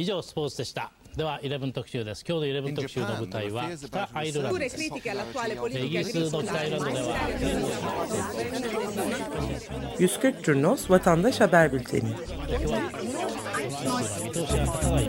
以上スポーツでしたでは11特集です今日の11特集の舞台は北アイルランドですイギリスの北アイルランドでは140 Curnos Vatandaş Haber Bülteni 見通しが立たない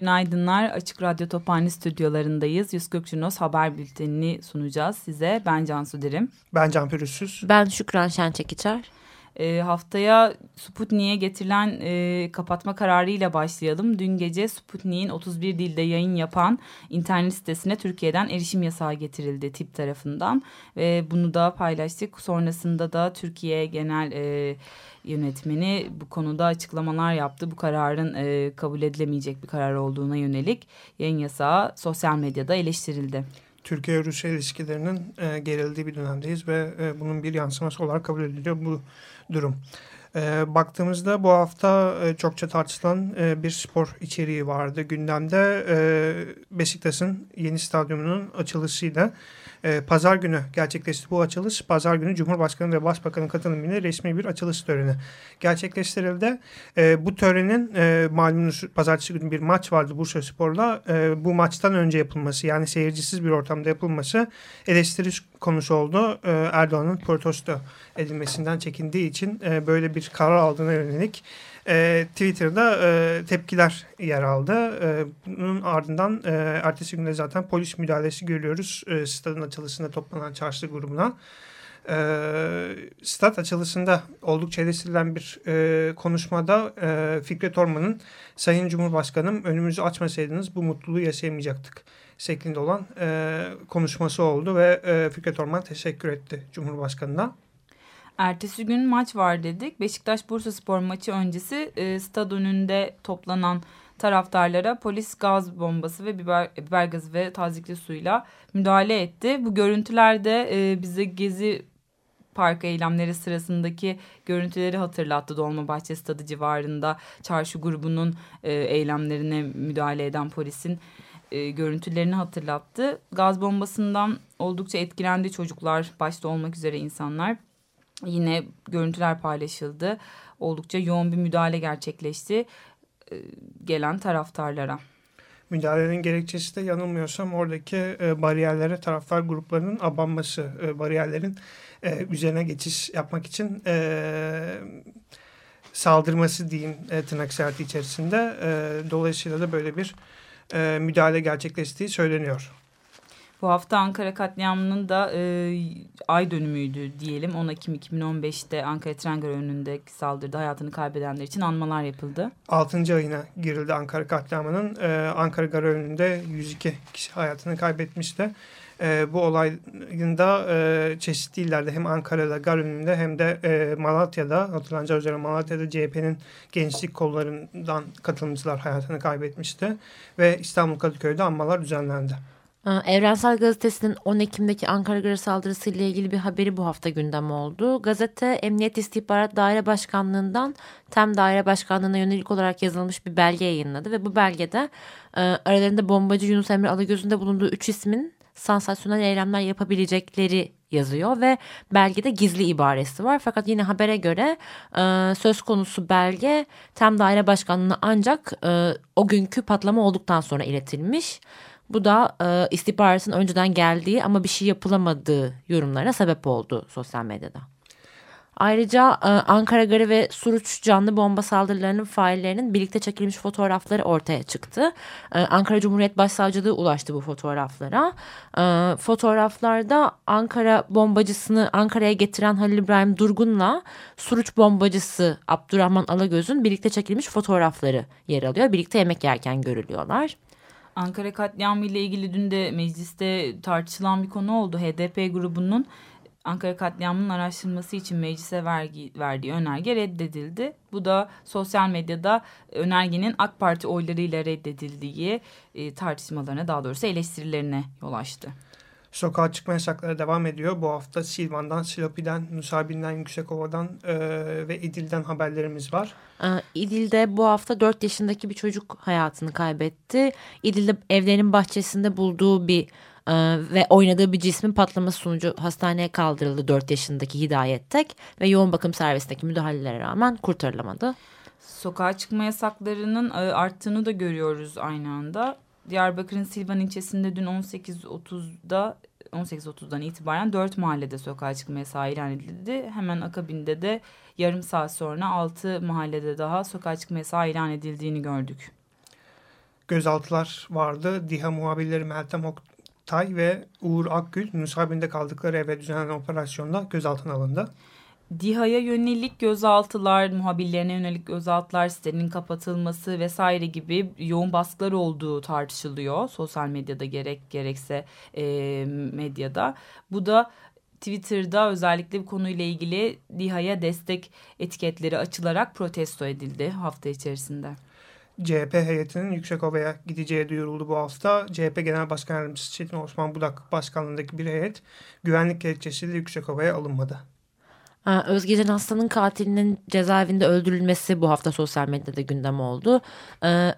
Günaydınlar. Açık Radyo Tophane stüdyolarındayız. 140 Junos haber bültenini sunacağız size. Ben Cansu Dirim. Ben Can Pürüzsüz. Ben Şükran Şençekiçer. E, haftaya Sputnik'e getirilen e, kapatma kararıyla başlayalım. Dün gece Sputnik'in 31 dilde yayın yapan internet sitesine Türkiye'den erişim yasağı getirildi tip tarafından. Ve bunu da paylaştık. Sonrasında da Türkiye Genel e, Yönetmeni bu konuda açıklamalar yaptı. Bu kararın e, kabul edilemeyecek bir karar olduğuna yönelik yayın yasağı sosyal medyada eleştirildi. Türkiye-Rusya ilişkilerinin e, gerildiği bir dönemdeyiz ve e, bunun bir yansıması olarak kabul ediliyor bu durum. E, baktığımızda bu hafta e, çokça tartışılan e, bir spor içeriği vardı. Gündemde e, Beşiktaş'ın yeni stadyumunun açılışıyla e, pazar günü gerçekleşti bu açılış. Pazar günü Cumhurbaşkanı ve Başbakanın katılımıyla resmi bir açılış töreni gerçekleştirildi. E, bu törenin e, malumunuz pazartesi günü bir maç vardı Bursa Spor'la. E, bu maçtan önce yapılması yani seyircisiz bir ortamda yapılması eleştiri konusu oldu. E, Erdoğan'ın protesto edilmesinden çekindiği için e, böyle bir karar aldığına yönelik e, Twitter'da e, tepkiler yer aldı. E, bunun ardından e, ertesi günde zaten polis müdahalesi görüyoruz. E, stadın açılışında toplanan çarşı grubuna. E, stat açılışında oldukça eleştirilen bir e, konuşmada e, Fikret Orman'ın Sayın Cumhurbaşkanım önümüzü açmasaydınız bu mutluluğu yaşayamayacaktık şeklinde olan e, konuşması oldu ve e, Fikret Orman teşekkür etti Cumhurbaşkanı'na. Ertesi gün maç var dedik. Beşiktaş Bursa Spor maçı öncesi e, stad önünde toplanan taraftarlara polis gaz bombası ve biber, biber gazı ve tazikli suyla müdahale etti. Bu görüntülerde e, bize Gezi Park eylemleri sırasındaki görüntüleri hatırlattı. Dolmabahçe Stadı civarında çarşı grubunun e, eylemlerine müdahale eden polisin e, görüntülerini hatırlattı. Gaz bombasından oldukça etkilendi çocuklar başta olmak üzere insanlar. Yine görüntüler paylaşıldı. Oldukça yoğun bir müdahale gerçekleşti e, gelen taraftarlara. Müdahalenin gerekçesi de yanılmıyorsam oradaki e, bariyerlere taraftar gruplarının abanması, e, bariyerlerin üzerine geçiş yapmak için saldırması diyeyim e, tırnak içerisinde. Dolayısıyla da böyle bir müdahale gerçekleştiği söyleniyor. Bu hafta Ankara katliamının da e, ay dönümüydü diyelim. 10 Ekim 2015'te Ankara Tren önündeki saldırıda hayatını kaybedenler için anmalar yapıldı. 6. ayına girildi Ankara katliamının. E, Ankara Garı önünde 102 kişi hayatını kaybetmişti. E, bu olayın da e, çeşitli illerde hem Ankara'da gar önünde hem de e, Malatya'da hatırlanacağı üzere Malatya'da CHP'nin gençlik kollarından katılımcılar hayatını kaybetmişti. Ve İstanbul Kadıköy'de anmalar düzenlendi. Evrensel Gazetesi'nin 10 Ekim'deki Ankara Garı saldırısı ile ilgili bir haberi bu hafta gündem oldu. Gazete Emniyet İstihbarat Daire Başkanlığı'ndan TEM Daire Başkanlığı'na yönelik olarak yazılmış bir belge yayınladı. Ve bu belgede e, aralarında bombacı Yunus Emre Alagöz'ün bulunduğu 3 ismin sansasyonel eylemler yapabilecekleri yazıyor ve belgede gizli ibaresi var. Fakat yine habere göre e, söz konusu belge TEM Daire Başkanlığı'na ancak e, o günkü patlama olduktan sonra iletilmiş. Bu da e, istihbaratın önceden geldiği ama bir şey yapılamadığı yorumlarına sebep oldu sosyal medyada. Ayrıca e, Ankara Garı ve Suruç canlı bomba saldırılarının faillerinin birlikte çekilmiş fotoğrafları ortaya çıktı. E, Ankara Cumhuriyet Başsavcılığı ulaştı bu fotoğraflara. E, fotoğraflarda Ankara bombacısını Ankara'ya getiren Halil İbrahim Durgun'la Suruç bombacısı Abdurrahman Alagöz'ün birlikte çekilmiş fotoğrafları yer alıyor. Birlikte yemek yerken görülüyorlar. Ankara katliamı ile ilgili dün de mecliste tartışılan bir konu oldu. HDP grubunun Ankara katliamının araştırılması için meclise vergi, verdiği önerge reddedildi. Bu da sosyal medyada önergenin AK Parti oylarıyla reddedildiği e, tartışmalarına daha doğrusu eleştirilerine yol açtı. Sokağa çıkma yasakları devam ediyor. Bu hafta Silvan'dan, Silopi'den, Nusaybin'den, Yüksekova'dan e, ve İdil'den haberlerimiz var. İdil'de bu hafta 4 yaşındaki bir çocuk hayatını kaybetti. İdil'de evlerinin bahçesinde bulduğu bir e, ve oynadığı bir cismin patlaması sonucu hastaneye kaldırıldı 4 yaşındaki Hidayet Tek ve yoğun bakım servisindeki müdahalelere rağmen kurtarılamadı. Sokağa çıkma yasaklarının e, arttığını da görüyoruz aynı anda. Diyarbakır'ın Silvan ilçesinde dün 18.30'da 18.30'dan itibaren 4 mahallede sokağa çıkma yasağı ilan edildi. Hemen akabinde de yarım saat sonra 6 mahallede daha sokağa çıkma yasağı ilan edildiğini gördük. Gözaltılar vardı. DİHA muhabirleri Meltem Oktay ve Uğur Akgül Nusaybin'de kaldıkları eve düzenlenen operasyonda gözaltına alındı. DİHA'ya yönelik gözaltılar, muhabirlerine yönelik gözaltılar, sitenin kapatılması vesaire gibi yoğun baskılar olduğu tartışılıyor. Sosyal medyada gerek gerekse e, medyada. Bu da Twitter'da özellikle bu konuyla ilgili DİHA'ya destek etiketleri açılarak protesto edildi hafta içerisinde. CHP heyetinin Yüksekova'ya gideceği duyuruldu bu hafta. CHP Genel Başkan Yardımcısı Çetin Osman Budak başkanlığındaki bir heyet güvenlik gerekçesiyle Yüksekova'ya alınmadı. Özgecan Aslan'ın katilinin cezaevinde öldürülmesi bu hafta sosyal medyada gündem oldu.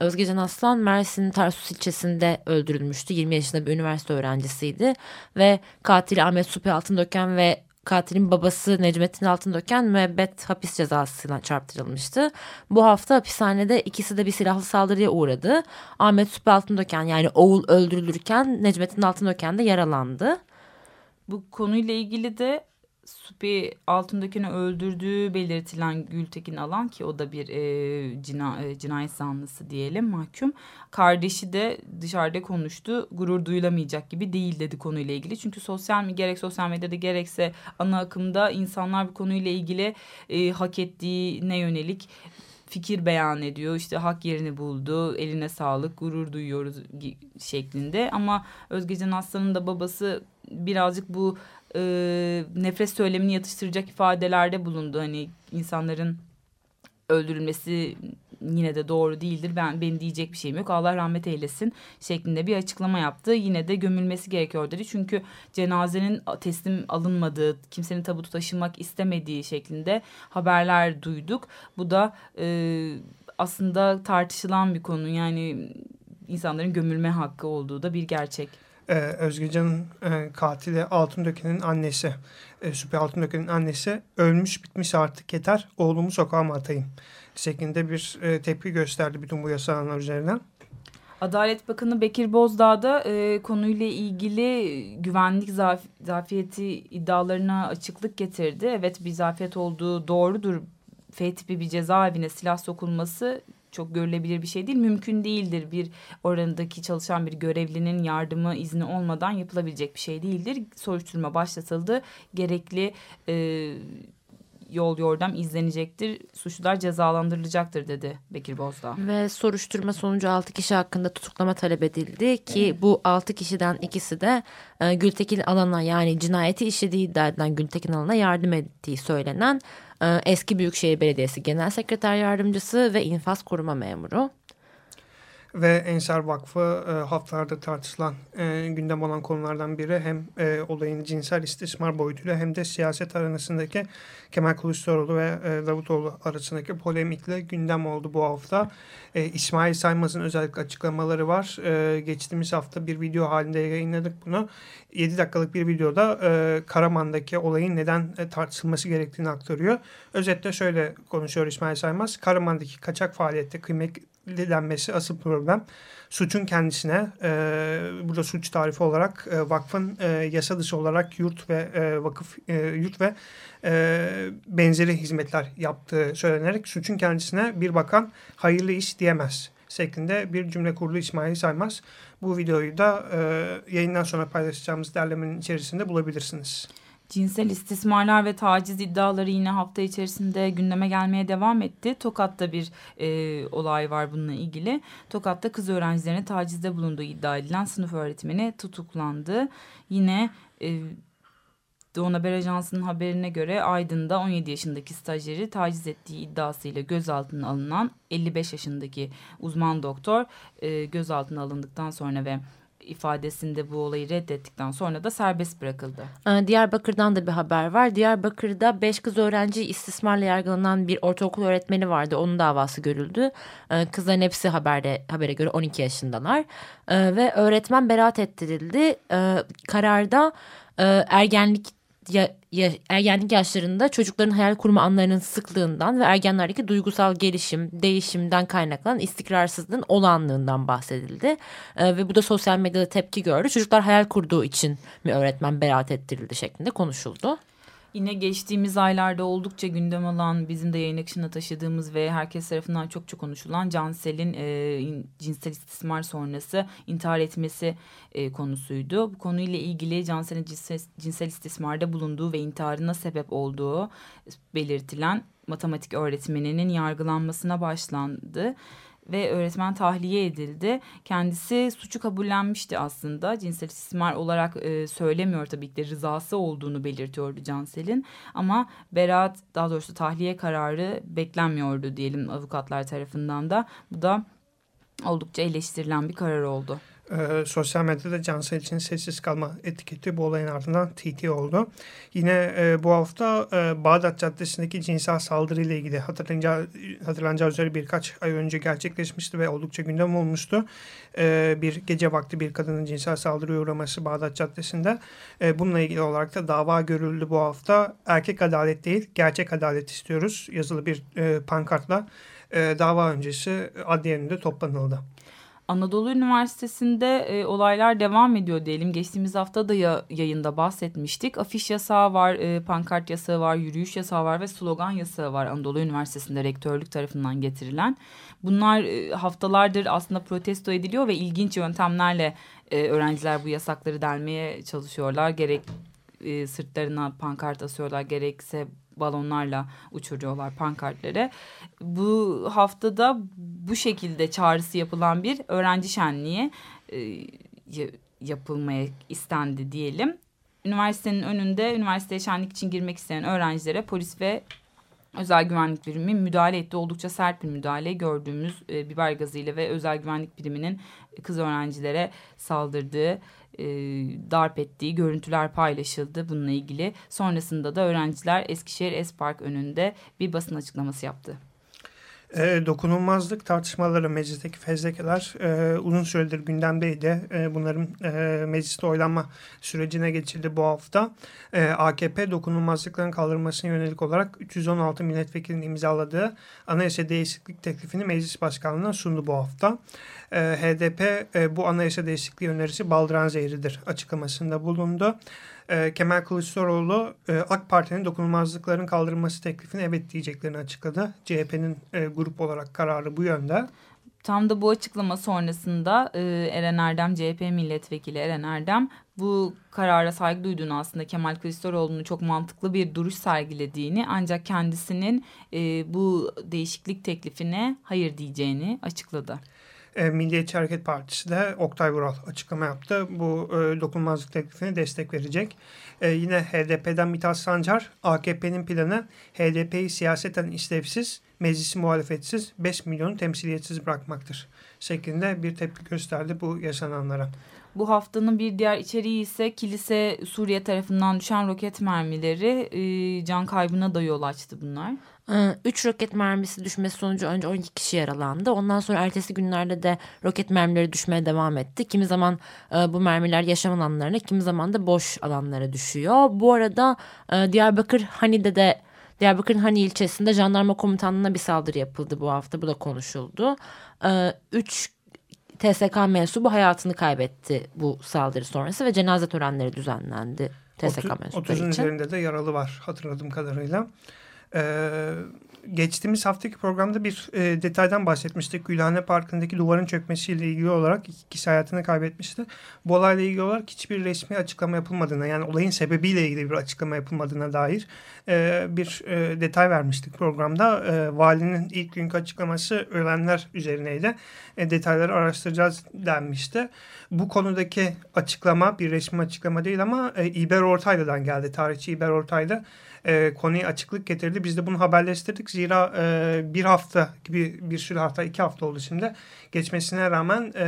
Özgecan Aslan Mersin Tarsus ilçesinde öldürülmüştü. 20 yaşında bir üniversite öğrencisiydi ve katili Ahmet Supi Altındöken ve katilin babası Necmettin Altındöken müebbet hapis cezasına çarptırılmıştı. Bu hafta hapishanede ikisi de bir silahlı saldırıya uğradı. Ahmet Supi Altındöken yani oğul öldürülürken Necmettin Altındöken de yaralandı. Bu konuyla ilgili de Supi altındakini öldürdüğü belirtilen Gültekin Alan ki o da bir e, cina, e, cinayet zanlısı diyelim mahkum. Kardeşi de dışarıda konuştu. Gurur duyulamayacak gibi değil dedi konuyla ilgili. Çünkü sosyal mi gerek sosyal medyada gerekse ana akımda insanlar bu konuyla ilgili e, hak ettiğine yönelik fikir beyan ediyor. İşte hak yerini buldu, eline sağlık, gurur duyuyoruz şeklinde. Ama Özgecan Aslan'ın da babası birazcık bu e, nefret söylemini yatıştıracak ifadelerde bulundu. Hani insanların öldürülmesi yine de doğru değildir. Ben benim diyecek bir şeyim yok. Allah rahmet eylesin şeklinde bir açıklama yaptı. Yine de gömülmesi gerekiyor dedi. Çünkü cenazenin teslim alınmadığı, kimsenin tabutu taşımak istemediği şeklinde haberler duyduk. Bu da e, aslında tartışılan bir konu. Yani insanların gömülme hakkı olduğu da bir gerçek e, Özgecan'ın e, katili Altındöken'in annesi, e, Süpi Altındöken'in annesi ölmüş bitmiş artık yeter oğlumu sokağa mı atayım şeklinde bir e, tepki gösterdi bütün bu yasalar üzerinden. Adalet Bakanı Bekir Bozdağ da e, konuyla ilgili güvenlik zaf zafiyeti iddialarına açıklık getirdi. Evet bir zafiyet olduğu doğrudur. F tipi bir cezaevine silah sokulması çok görülebilir bir şey değil. Mümkün değildir bir oranındaki çalışan bir görevlinin yardımı izni olmadan yapılabilecek bir şey değildir. Soruşturma başlatıldı. Gerekli e, yol yordam izlenecektir. Suçlular cezalandırılacaktır dedi Bekir Bozdağ. Ve soruşturma sonucu 6 kişi hakkında tutuklama talep edildi ki evet. bu 6 kişiden ikisi de e, Gültekin Alan'a yani cinayeti işlediği iddia edilen Gültekin Alan'a yardım ettiği söylenen eski Büyükşehir Belediyesi Genel Sekreter Yardımcısı ve infaz koruma memuru ve Ensar Vakfı e, haftalarda tartışılan e, gündem olan konulardan biri hem e, olayın cinsel istismar boyutuyla hem de siyaset arasındaki Kemal Kılıçdaroğlu ve e, Davutoğlu arasındaki polemikle gündem oldu bu hafta. E, İsmail Saymaz'ın özellikle açıklamaları var. E, geçtiğimiz hafta bir video halinde yayınladık bunu. 7 dakikalık bir videoda e, Karaman'daki olayın neden e, tartışılması gerektiğini aktarıyor. Özetle şöyle konuşuyor İsmail Saymaz. Karaman'daki kaçak faaliyette kıymet denmesi asıl problem. Suçun kendisine e, burada suç tarifi olarak e, vakfın e, yasa dışı olarak yurt ve e, vakıf e, yurt ve e, benzeri hizmetler yaptığı söylenerek suçun kendisine bir bakan hayırlı iş diyemez şeklinde bir cümle kurdu İsmail Saymaz. Bu videoyu da e, yayından sonra paylaşacağımız derlemenin içerisinde bulabilirsiniz. Cinsel istismarlar ve taciz iddiaları yine hafta içerisinde gündeme gelmeye devam etti. Tokat'ta bir e, olay var bununla ilgili. Tokat'ta kız öğrencilerine tacizde bulunduğu iddia edilen sınıf öğretmeni tutuklandı. Yine e, Doğan Haber Ajansı'nın haberine göre Aydın'da 17 yaşındaki stajyeri taciz ettiği iddiasıyla gözaltına alınan 55 yaşındaki uzman doktor e, gözaltına alındıktan sonra ve ifadesinde bu olayı reddettikten sonra da serbest bırakıldı. Ee, Diyarbakır'dan da bir haber var. Diyarbakır'da beş kız öğrenci istismarla yargılanan bir ortaokul öğretmeni vardı. Onun davası görüldü. Ee, kızların hepsi haberde, habere göre 12 yaşındalar. Ee, ve öğretmen beraat ettirildi. Kararda e, ergenlik ya, ya, ergenlik yaşlarında çocukların hayal kurma anlarının sıklığından ve ergenlerdeki duygusal gelişim, değişimden kaynaklanan istikrarsızlığın olanlığından bahsedildi. Ee, ve bu da sosyal medyada tepki gördü. Çocuklar hayal kurduğu için mi öğretmen beraat ettirildi şeklinde konuşuldu. Yine geçtiğimiz aylarda oldukça gündem alan bizim de yayın akışına taşıdığımız ve herkes tarafından çok çok konuşulan Cansel'in e, cinsel istismar sonrası intihar etmesi e, konusuydu. Bu konuyla ilgili Cansel'in cinsel, cinsel istismarda bulunduğu ve intiharına sebep olduğu belirtilen matematik öğretmeninin yargılanmasına başlandı ve öğretmen tahliye edildi. Kendisi suçu kabullenmişti aslında. Cinsel istismar olarak e, söylemiyor tabii ki de rızası olduğunu belirtiyordu Cansel'in. Ama beraat daha doğrusu tahliye kararı beklenmiyordu diyelim avukatlar tarafından da. Bu da oldukça eleştirilen bir karar oldu e, sosyal medyada Cansel için sessiz kalma etiketi bu olayın ardından TT oldu. Yine e, bu hafta e, Bağdat Caddesi'ndeki cinsel saldırı ile ilgili hatırlanacağı, hatırlanacağı üzere birkaç ay önce gerçekleşmişti ve oldukça gündem olmuştu. E, bir gece vakti bir kadının cinsel saldırıya uğraması Bağdat Caddesi'nde. E, bununla ilgili olarak da dava görüldü bu hafta. Erkek adalet değil gerçek adalet istiyoruz yazılı bir e, pankartla e, dava öncesi adliyenin toplanıldı. Anadolu Üniversitesi'nde e, olaylar devam ediyor diyelim. Geçtiğimiz hafta da ya, yayında bahsetmiştik. Afiş yasağı var, e, pankart yasağı var, yürüyüş yasağı var ve slogan yasağı var Anadolu Üniversitesi'nde rektörlük tarafından getirilen. Bunlar e, haftalardır aslında protesto ediliyor ve ilginç yöntemlerle e, öğrenciler bu yasakları delmeye çalışıyorlar. Gerek e, sırtlarına pankart asıyorlar gerekse balonlarla uçuruyorlar pankartları. Bu haftada bu şekilde çağrısı yapılan bir öğrenci şenliği e, yapılmaya istendi diyelim. Üniversitenin önünde üniversiteye şenlik için girmek isteyen öğrencilere polis ve özel güvenlik birimi müdahale etti. Oldukça sert bir müdahale gördüğümüz e, biber gazıyla ve özel güvenlik biriminin kız öğrencilere saldırdığı e, darp ettiği görüntüler paylaşıldı bununla ilgili. Sonrasında da öğrenciler Eskişehir Espark önünde bir basın açıklaması yaptı. E, dokunulmazlık tartışmaları meclisteki fezlekeler e, uzun süredir gündemdeydi. E, bunların e, mecliste oylanma sürecine geçildi bu hafta. E, AKP dokunulmazlıkların kaldırılmasına yönelik olarak 316 milletvekilinin imzaladığı anayasa değişiklik teklifini meclis başkanlığına sundu bu hafta. E, HDP e, bu anayasa değişikliği önerisi baldıran zehridir açıklamasında bulundu e, Kemal Kılıçdaroğlu e, AK Parti'nin dokunulmazlıkların kaldırılması teklifine evet diyeceklerini açıkladı. CHP'nin e, grup olarak kararı bu yönde. Tam da bu açıklama sonrasında e, Eren Erdem, CHP milletvekili Eren Erdem bu karara saygı duyduğunu aslında Kemal Kılıçdaroğlu'nun çok mantıklı bir duruş sergilediğini ancak kendisinin e, bu değişiklik teklifine hayır diyeceğini açıkladı. E, Milliyetçi Hareket Partisi de Oktay Vural açıklama yaptı. Bu e, dokunulmazlık teklifine destek verecek. E, yine HDP'den Mithat Sancar AKP'nin planı HDP'yi siyaseten işlevsiz, meclisi muhalefetsiz 5 milyonu temsiliyetsiz bırakmaktır. Şeklinde bir tepki gösterdi bu yaşananlara. Bu haftanın bir diğer içeriği ise kilise Suriye tarafından düşen roket mermileri e, can kaybına da yol açtı bunlar. Ee, üç roket mermisi düşmesi sonucu önce 12 kişi yaralandı. Ondan sonra ertesi günlerde de roket mermileri düşmeye devam etti. Kimi zaman e, bu mermiler yaşam alanlarına, kimi zaman da boş alanlara düşüyor. Bu arada e, Diyarbakır Hani'de de Diyarbakır'ın Hani ilçesinde jandarma komutanlığına bir saldırı yapıldı bu hafta. Bu da konuşuldu. E, üç TSK mensubu hayatını kaybetti bu saldırı sonrası ve cenaze törenleri düzenlendi. TSK 30, mensupları 30'un üzerinde de yaralı var hatırladığım kadarıyla. äh, geçtiğimiz haftaki programda bir e, detaydan bahsetmiştik. Gülhane Parkı'ndaki duvarın çökmesiyle ilgili olarak iki hayatını kaybetmişti. Bu olayla ilgili olarak hiçbir resmi açıklama yapılmadığına yani olayın sebebiyle ilgili bir açıklama yapılmadığına dair e, bir e, detay vermiştik programda. E, valinin ilk günkü açıklaması ölenler üzerineydi. E, detayları araştıracağız denmişti. Bu konudaki açıklama bir resmi açıklama değil ama e, İber Ortaylı'dan geldi. Tarihçi İber Ortaylı e, konuya açıklık getirdi. Biz de bunu haberleştirdik. Zira e, bir hafta gibi bir sürü hafta iki hafta oldu şimdi. Geçmesine rağmen e,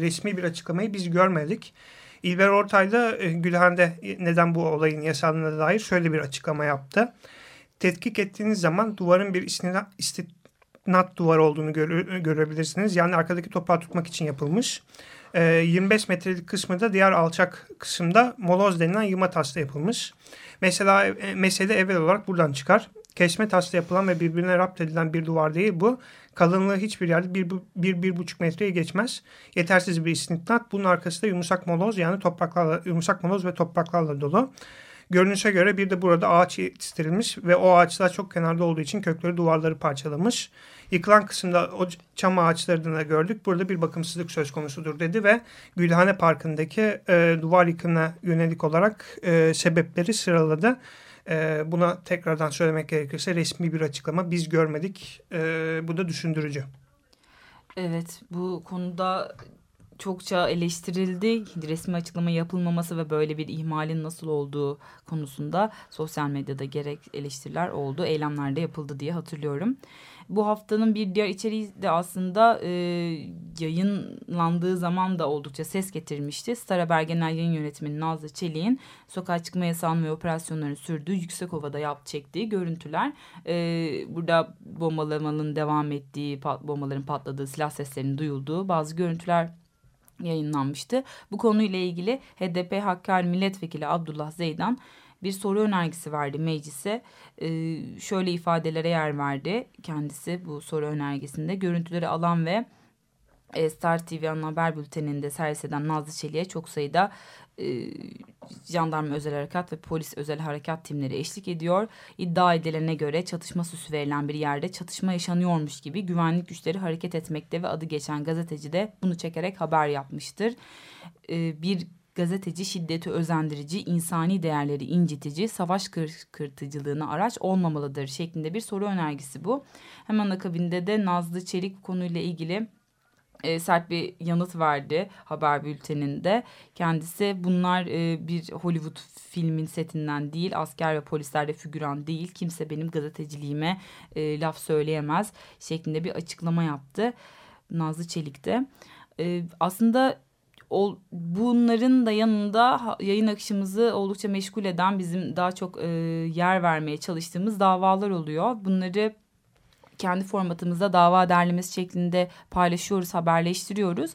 resmi bir açıklamayı biz görmedik. İlber Ortaylı e, Gülhan'da neden bu olayın yaşandığına dair şöyle bir açıklama yaptı. Tetkik ettiğiniz zaman duvarın bir istinat, istinat duvar olduğunu göre, görebilirsiniz. Yani arkadaki toprağı tutmak için yapılmış. 25 metrelik kısmı da diğer alçak kısımda moloz denilen yığma tasla yapılmış. Mesela e, mesele evvel olarak buradan çıkar. Kesme tasla yapılan ve birbirine rapt edilen bir duvar değil bu. Kalınlığı hiçbir yerde bir, bir, bir buçuk metreye geçmez. Yetersiz bir istinat. Bunun arkasında yumuşak moloz yani topraklarla, yumuşak moloz ve topraklarla dolu. Görünüşe göre bir de burada ağaç yetiştirilmiş ve o ağaçlar çok kenarda olduğu için kökleri duvarları parçalamış. Yıkılan kısımda o çam ağaçlarını da gördük. Burada bir bakımsızlık söz konusudur dedi ve Gülhane Parkı'ndaki e, duvar yıkımına yönelik olarak e, sebepleri sıraladı. E, buna tekrardan söylemek gerekirse resmi bir açıklama biz görmedik. E, bu da düşündürücü. Evet bu konuda çokça eleştirildi. Resmi açıklama yapılmaması ve böyle bir ihmalin nasıl olduğu konusunda sosyal medyada gerek eleştiriler oldu. Eylemler de yapıldı diye hatırlıyorum. Bu haftanın bir diğer içeriği de aslında e, yayınlandığı zaman da oldukça ses getirmişti. Star Haber Genel Yayın Yönetmeni Nazlı Çelik'in sokağa çıkma yasağının ve operasyonların sürdüğü Yüksekova'da yap çektiği görüntüler. E, burada bombalamanın devam ettiği, pat, bombaların patladığı, silah seslerinin duyulduğu bazı görüntüler yayınlanmıştı. Bu konuyla ilgili HDP Hakkari Milletvekili Abdullah Zeydan bir soru önergesi verdi meclise. Ee, şöyle ifadelere yer verdi kendisi bu soru önergesinde. Görüntüleri alan ve e, Star TV ana haber bülteninde servis eden Nazlı Çelik'e çok sayıda e, jandarma özel harekat ve polis özel harekat timleri eşlik ediyor. İddia edilene göre çatışma süsü verilen bir yerde çatışma yaşanıyormuş gibi güvenlik güçleri hareket etmekte ve adı geçen gazeteci de bunu çekerek haber yapmıştır. E, bir gazeteci şiddeti özendirici, insani değerleri incitici, savaş kırtıcılığına araç olmamalıdır şeklinde bir soru önergesi bu. Hemen akabinde de Nazlı Çelik konuyla ilgili e, sert bir yanıt verdi haber bülteninde. Kendisi bunlar e, bir Hollywood filmin setinden değil, asker ve polislerde figüran değil, kimse benim gazeteciliğime e, laf söyleyemez şeklinde bir açıklama yaptı Nazlı Çelik'te. E, aslında o, bunların da yanında yayın akışımızı oldukça meşgul eden bizim daha çok e, yer vermeye çalıştığımız davalar oluyor. Bunları kendi formatımızda dava derlemesi şeklinde paylaşıyoruz, haberleştiriyoruz.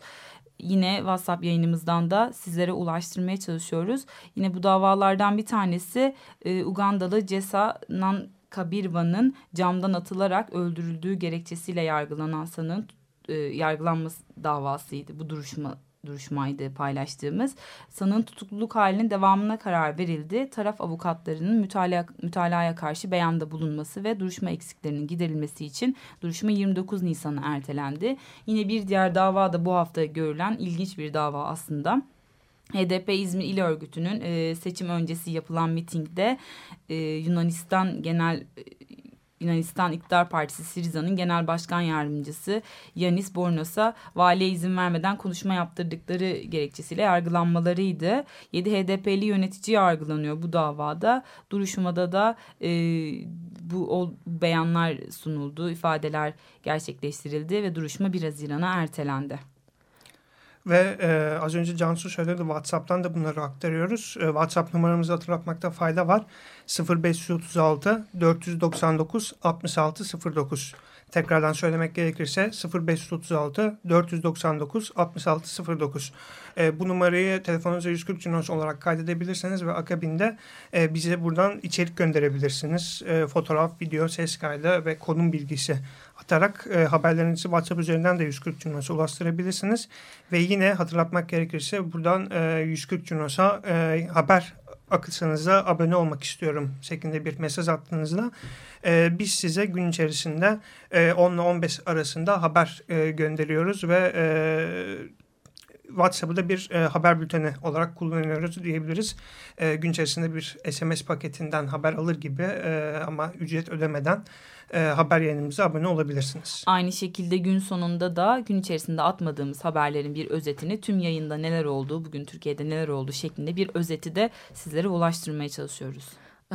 Yine WhatsApp yayınımızdan da sizlere ulaştırmaya çalışıyoruz. Yine bu davalardan bir tanesi e, Ugandalı Cesa Nan Kabirva'nın camdan atılarak öldürüldüğü gerekçesiyle yargılanan sanığın e, yargılanması davasıydı. Bu duruşma duruşmaydı paylaştığımız. Sanığın tutukluluk halinin devamına karar verildi. Taraf avukatlarının mütalaa, mütalaya karşı beyanda bulunması ve duruşma eksiklerinin giderilmesi için duruşma 29 Nisan'a ertelendi. Yine bir diğer dava da bu hafta görülen ilginç bir dava aslında. HDP İzmir İl Örgütü'nün seçim öncesi yapılan mitingde Yunanistan Genel Yunanistan İktidar Partisi Siriza'nın genel başkan yardımcısı Yanis Bornos'a valiye izin vermeden konuşma yaptırdıkları gerekçesiyle yargılanmalarıydı. 7 HDP'li yönetici yargılanıyor bu davada. Duruşmada da e, bu o beyanlar sunuldu, ifadeler gerçekleştirildi ve duruşma 1 Haziran'a ertelendi. Ve e, az önce Cansu söyledi WhatsApp'tan da bunları aktarıyoruz. E, WhatsApp numaramızı hatırlatmakta fayda var. 0536 499 6609. Tekrardan söylemek gerekirse 0536 499 6609. E, bu numarayı telefonunuza 140 Cinos olarak kaydedebilirsiniz ve akabinde e, bize buradan içerik gönderebilirsiniz. E, fotoğraf, video, ses kaydı ve konum bilgisi atarak e, haberlerinizi WhatsApp üzerinden de 140 Cunos'a ulaştırabilirsiniz. Ve yine hatırlatmak gerekirse buradan e, 140 Cunos'a e, haber akılsanıza abone olmak istiyorum şeklinde bir mesaj attığınızda e, biz size gün içerisinde e, 10 ile 15 arasında haber e, gönderiyoruz ve e, WhatsApp'ı da bir e, haber bülteni olarak kullanıyoruz diyebiliriz. E, gün içerisinde bir SMS paketinden haber alır gibi e, ama ücret ödemeden e, haber yayınımıza abone olabilirsiniz. Aynı şekilde gün sonunda da gün içerisinde atmadığımız haberlerin bir özetini tüm yayında neler olduğu, bugün Türkiye'de neler olduğu şeklinde bir özeti de sizlere ulaştırmaya çalışıyoruz.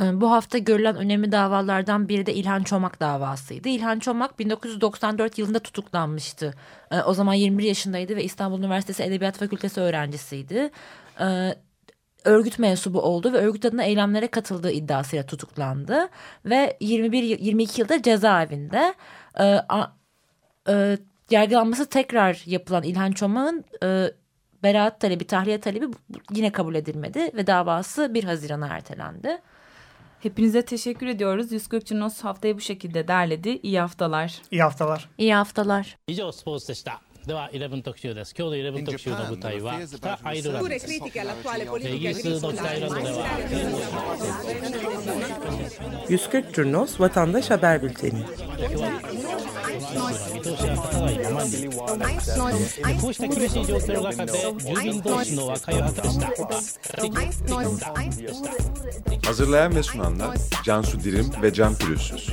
Ee, bu hafta görülen önemli davalardan biri de İlhan Çomak davasıydı. İlhan Çomak 1994 yılında tutuklanmıştı. Ee, o zaman 21 yaşındaydı ve İstanbul Üniversitesi Edebiyat Fakültesi öğrencisiydi. Ee, örgüt mensubu oldu ve örgüt adına eylemlere katıldığı iddiasıyla tutuklandı. Ve 21-22 yılda cezaevinde. E, yargılanması tekrar yapılan İlhan Çomak'ın e, beraat talebi, tahliye talebi yine kabul edilmedi ve davası 1 Haziran'a ertelendi. Hepinize teşekkür ediyoruz. 140 Cunos haftayı bu şekilde derledi. İyi haftalar. İyi haftalar. İyi haftalar. 以上スポーツでした。では11特集です今日の11特集の舞台は北アイルランドですイギリスの北アイルランドでは140 Curnos Vatandaş Haber Bülteni 見通しは立たないままにこうした厳しい状況の中で住民同士の和解を果たした Hazırlayan ve sunanlar Cansu Dirim ve Can Pürüzsüz.